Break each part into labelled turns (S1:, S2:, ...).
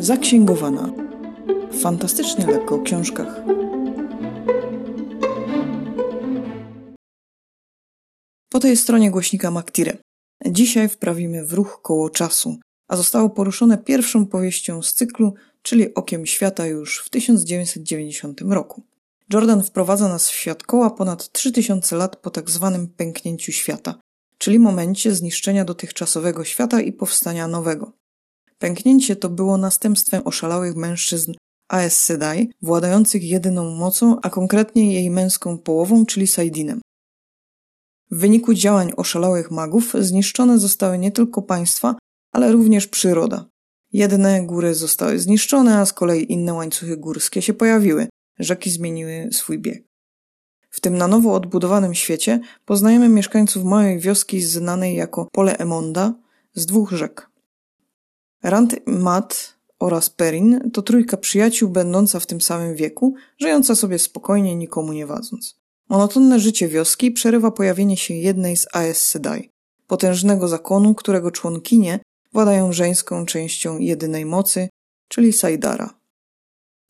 S1: Zaksięgowana. Fantastycznie lekko o książkach. Po tej stronie głośnika Maktire. Dzisiaj wprawimy w ruch koło czasu, a zostało poruszone pierwszą powieścią z cyklu, czyli Okiem Świata już w 1990 roku. Jordan wprowadza nas w świat koła ponad 3000 lat po tak zwanym pęknięciu świata, czyli momencie zniszczenia dotychczasowego świata i powstania nowego. Pęknięcie to było następstwem oszalałych mężczyzn Aes Sedai, władających jedyną mocą, a konkretnie jej męską połową, czyli Saidinem. W wyniku działań oszalałych magów zniszczone zostały nie tylko państwa, ale również przyroda. Jedne góry zostały zniszczone, a z kolei inne łańcuchy górskie się pojawiły, rzeki zmieniły swój bieg. W tym na nowo odbudowanym świecie poznajemy mieszkańców małej wioski znanej jako Pole Emonda z dwóch rzek. Rand, Mat oraz Perin to trójka przyjaciół będąca w tym samym wieku, żyjąca sobie spokojnie, nikomu nie wadząc. Monotonne życie wioski przerywa pojawienie się jednej z Aes Sedai, potężnego zakonu, którego członkinie władają żeńską częścią jedynej mocy, czyli Saidara.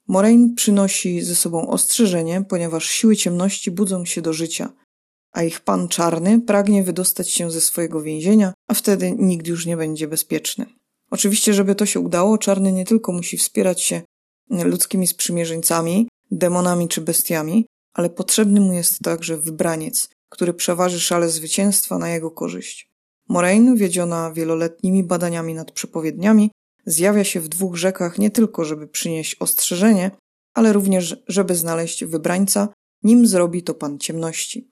S1: Moraine przynosi ze sobą ostrzeżenie, ponieważ siły ciemności budzą się do życia, a ich pan czarny pragnie wydostać się ze swojego więzienia, a wtedy nikt już nie będzie bezpieczny. Oczywiście, żeby to się udało, czarny nie tylko musi wspierać się ludzkimi sprzymierzeńcami, demonami czy bestiami, ale potrzebny mu jest także wybraniec, który przeważy szale zwycięstwa na jego korzyść. Moraine, wiedziona wieloletnimi badaniami nad przepowiedniami, zjawia się w dwóch rzekach nie tylko, żeby przynieść ostrzeżenie, ale również, żeby znaleźć wybrańca, nim zrobi to pan ciemności.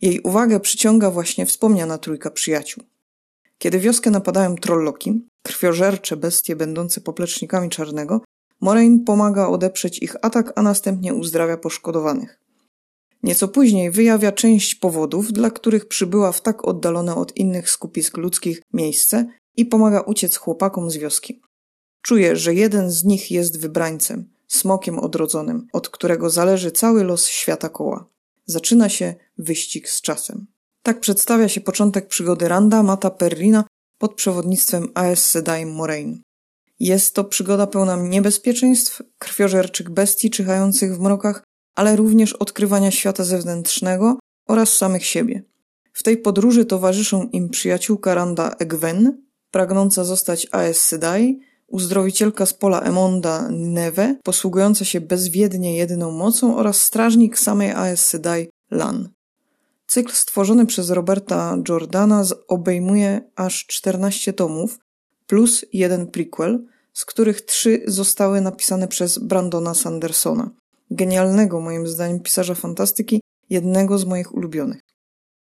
S1: Jej uwagę przyciąga właśnie wspomniana trójka przyjaciół. Kiedy wioskę napadają trolloki, krwiożercze bestie będące poplecznikami czarnego, Moraine pomaga odeprzeć ich atak, a następnie uzdrawia poszkodowanych. Nieco później wyjawia część powodów, dla których przybyła w tak oddalone od innych skupisk ludzkich miejsce i pomaga uciec chłopakom z wioski. Czuje, że jeden z nich jest wybrańcem, smokiem odrodzonym, od którego zależy cały los świata koła. Zaczyna się wyścig z czasem. Tak przedstawia się początek przygody Randa Mata Perrina pod przewodnictwem Aes Sedai Moraine. Jest to przygoda pełna niebezpieczeństw, krwiożerczych bestii czyhających w mrokach, ale również odkrywania świata zewnętrznego oraz samych siebie. W tej podróży towarzyszą im przyjaciółka Randa Egwen, pragnąca zostać Aes Sedai, uzdrowicielka z pola Emonda Neve, posługująca się bezwiednie jedyną mocą oraz strażnik samej Aes Sedai Lan. Cykl stworzony przez Roberta Jordana obejmuje aż 14 tomów, plus jeden prequel, z których trzy zostały napisane przez Brandona Sandersona, genialnego moim zdaniem pisarza fantastyki, jednego z moich ulubionych.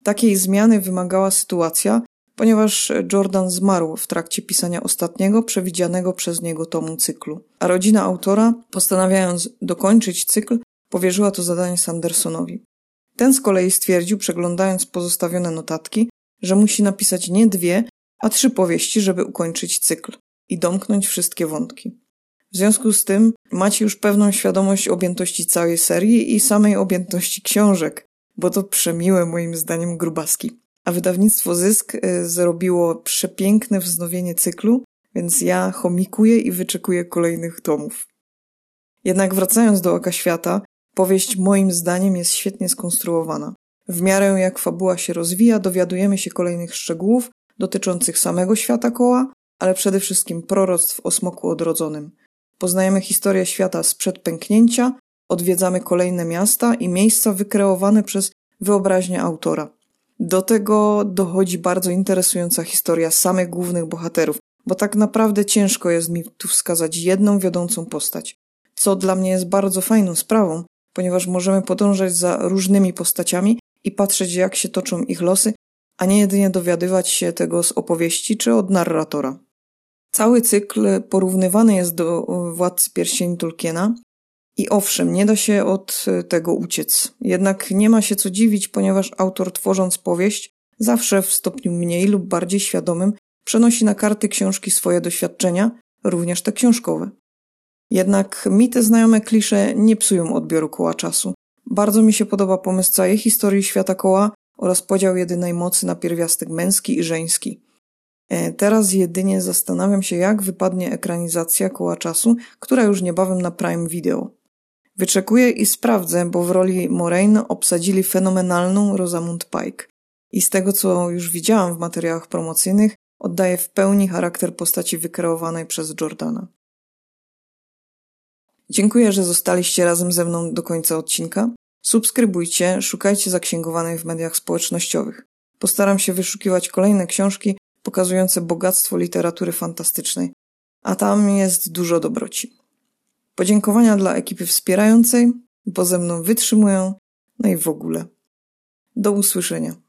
S1: Takiej zmiany wymagała sytuacja, ponieważ Jordan zmarł w trakcie pisania ostatniego, przewidzianego przez niego tomu cyklu. A rodzina autora, postanawiając dokończyć cykl, powierzyła to zadanie Sandersonowi. Ten z kolei stwierdził, przeglądając pozostawione notatki, że musi napisać nie dwie, a trzy powieści, żeby ukończyć cykl i domknąć wszystkie wątki. W związku z tym macie już pewną świadomość objętości całej serii i samej objętości książek, bo to przemiłe moim zdaniem grubaski. A wydawnictwo Zysk y, zrobiło przepiękne wznowienie cyklu, więc ja chomikuję i wyczekuję kolejnych tomów. Jednak wracając do Oka Świata, Powieść moim zdaniem jest świetnie skonstruowana. W miarę jak fabuła się rozwija, dowiadujemy się kolejnych szczegółów dotyczących samego świata koła, ale przede wszystkim proroctw o smoku odrodzonym. Poznajemy historię świata sprzed pęknięcia, odwiedzamy kolejne miasta i miejsca wykreowane przez wyobraźnię autora. Do tego dochodzi bardzo interesująca historia samych głównych bohaterów, bo tak naprawdę ciężko jest mi tu wskazać jedną wiodącą postać. Co dla mnie jest bardzo fajną sprawą, ponieważ możemy podążać za różnymi postaciami i patrzeć, jak się toczą ich losy, a nie jedynie dowiadywać się tego z opowieści czy od narratora. Cały cykl porównywany jest do Władcy Pierścieni Tolkiena i owszem, nie da się od tego uciec. Jednak nie ma się co dziwić, ponieważ autor tworząc powieść zawsze w stopniu mniej lub bardziej świadomym przenosi na karty książki swoje doświadczenia, również te książkowe. Jednak mi te znajome klisze nie psują odbioru koła czasu. Bardzo mi się podoba pomysł całej historii świata koła oraz podział jedynej mocy na pierwiastek męski i żeński. E, teraz jedynie zastanawiam się, jak wypadnie ekranizacja koła czasu, która już niebawem na Prime Video. Wyczekuję i sprawdzę, bo w roli Moraine obsadzili fenomenalną Rosamund Pike. I z tego, co już widziałam w materiałach promocyjnych, oddaje w pełni charakter postaci wykreowanej przez Jordana. Dziękuję, że zostaliście razem ze mną do końca odcinka. Subskrybujcie, szukajcie zaksięgowanej w mediach społecznościowych. Postaram się wyszukiwać kolejne książki pokazujące bogactwo literatury fantastycznej, a tam jest dużo dobroci. Podziękowania dla ekipy wspierającej, bo ze mną wytrzymują, no i w ogóle. Do usłyszenia.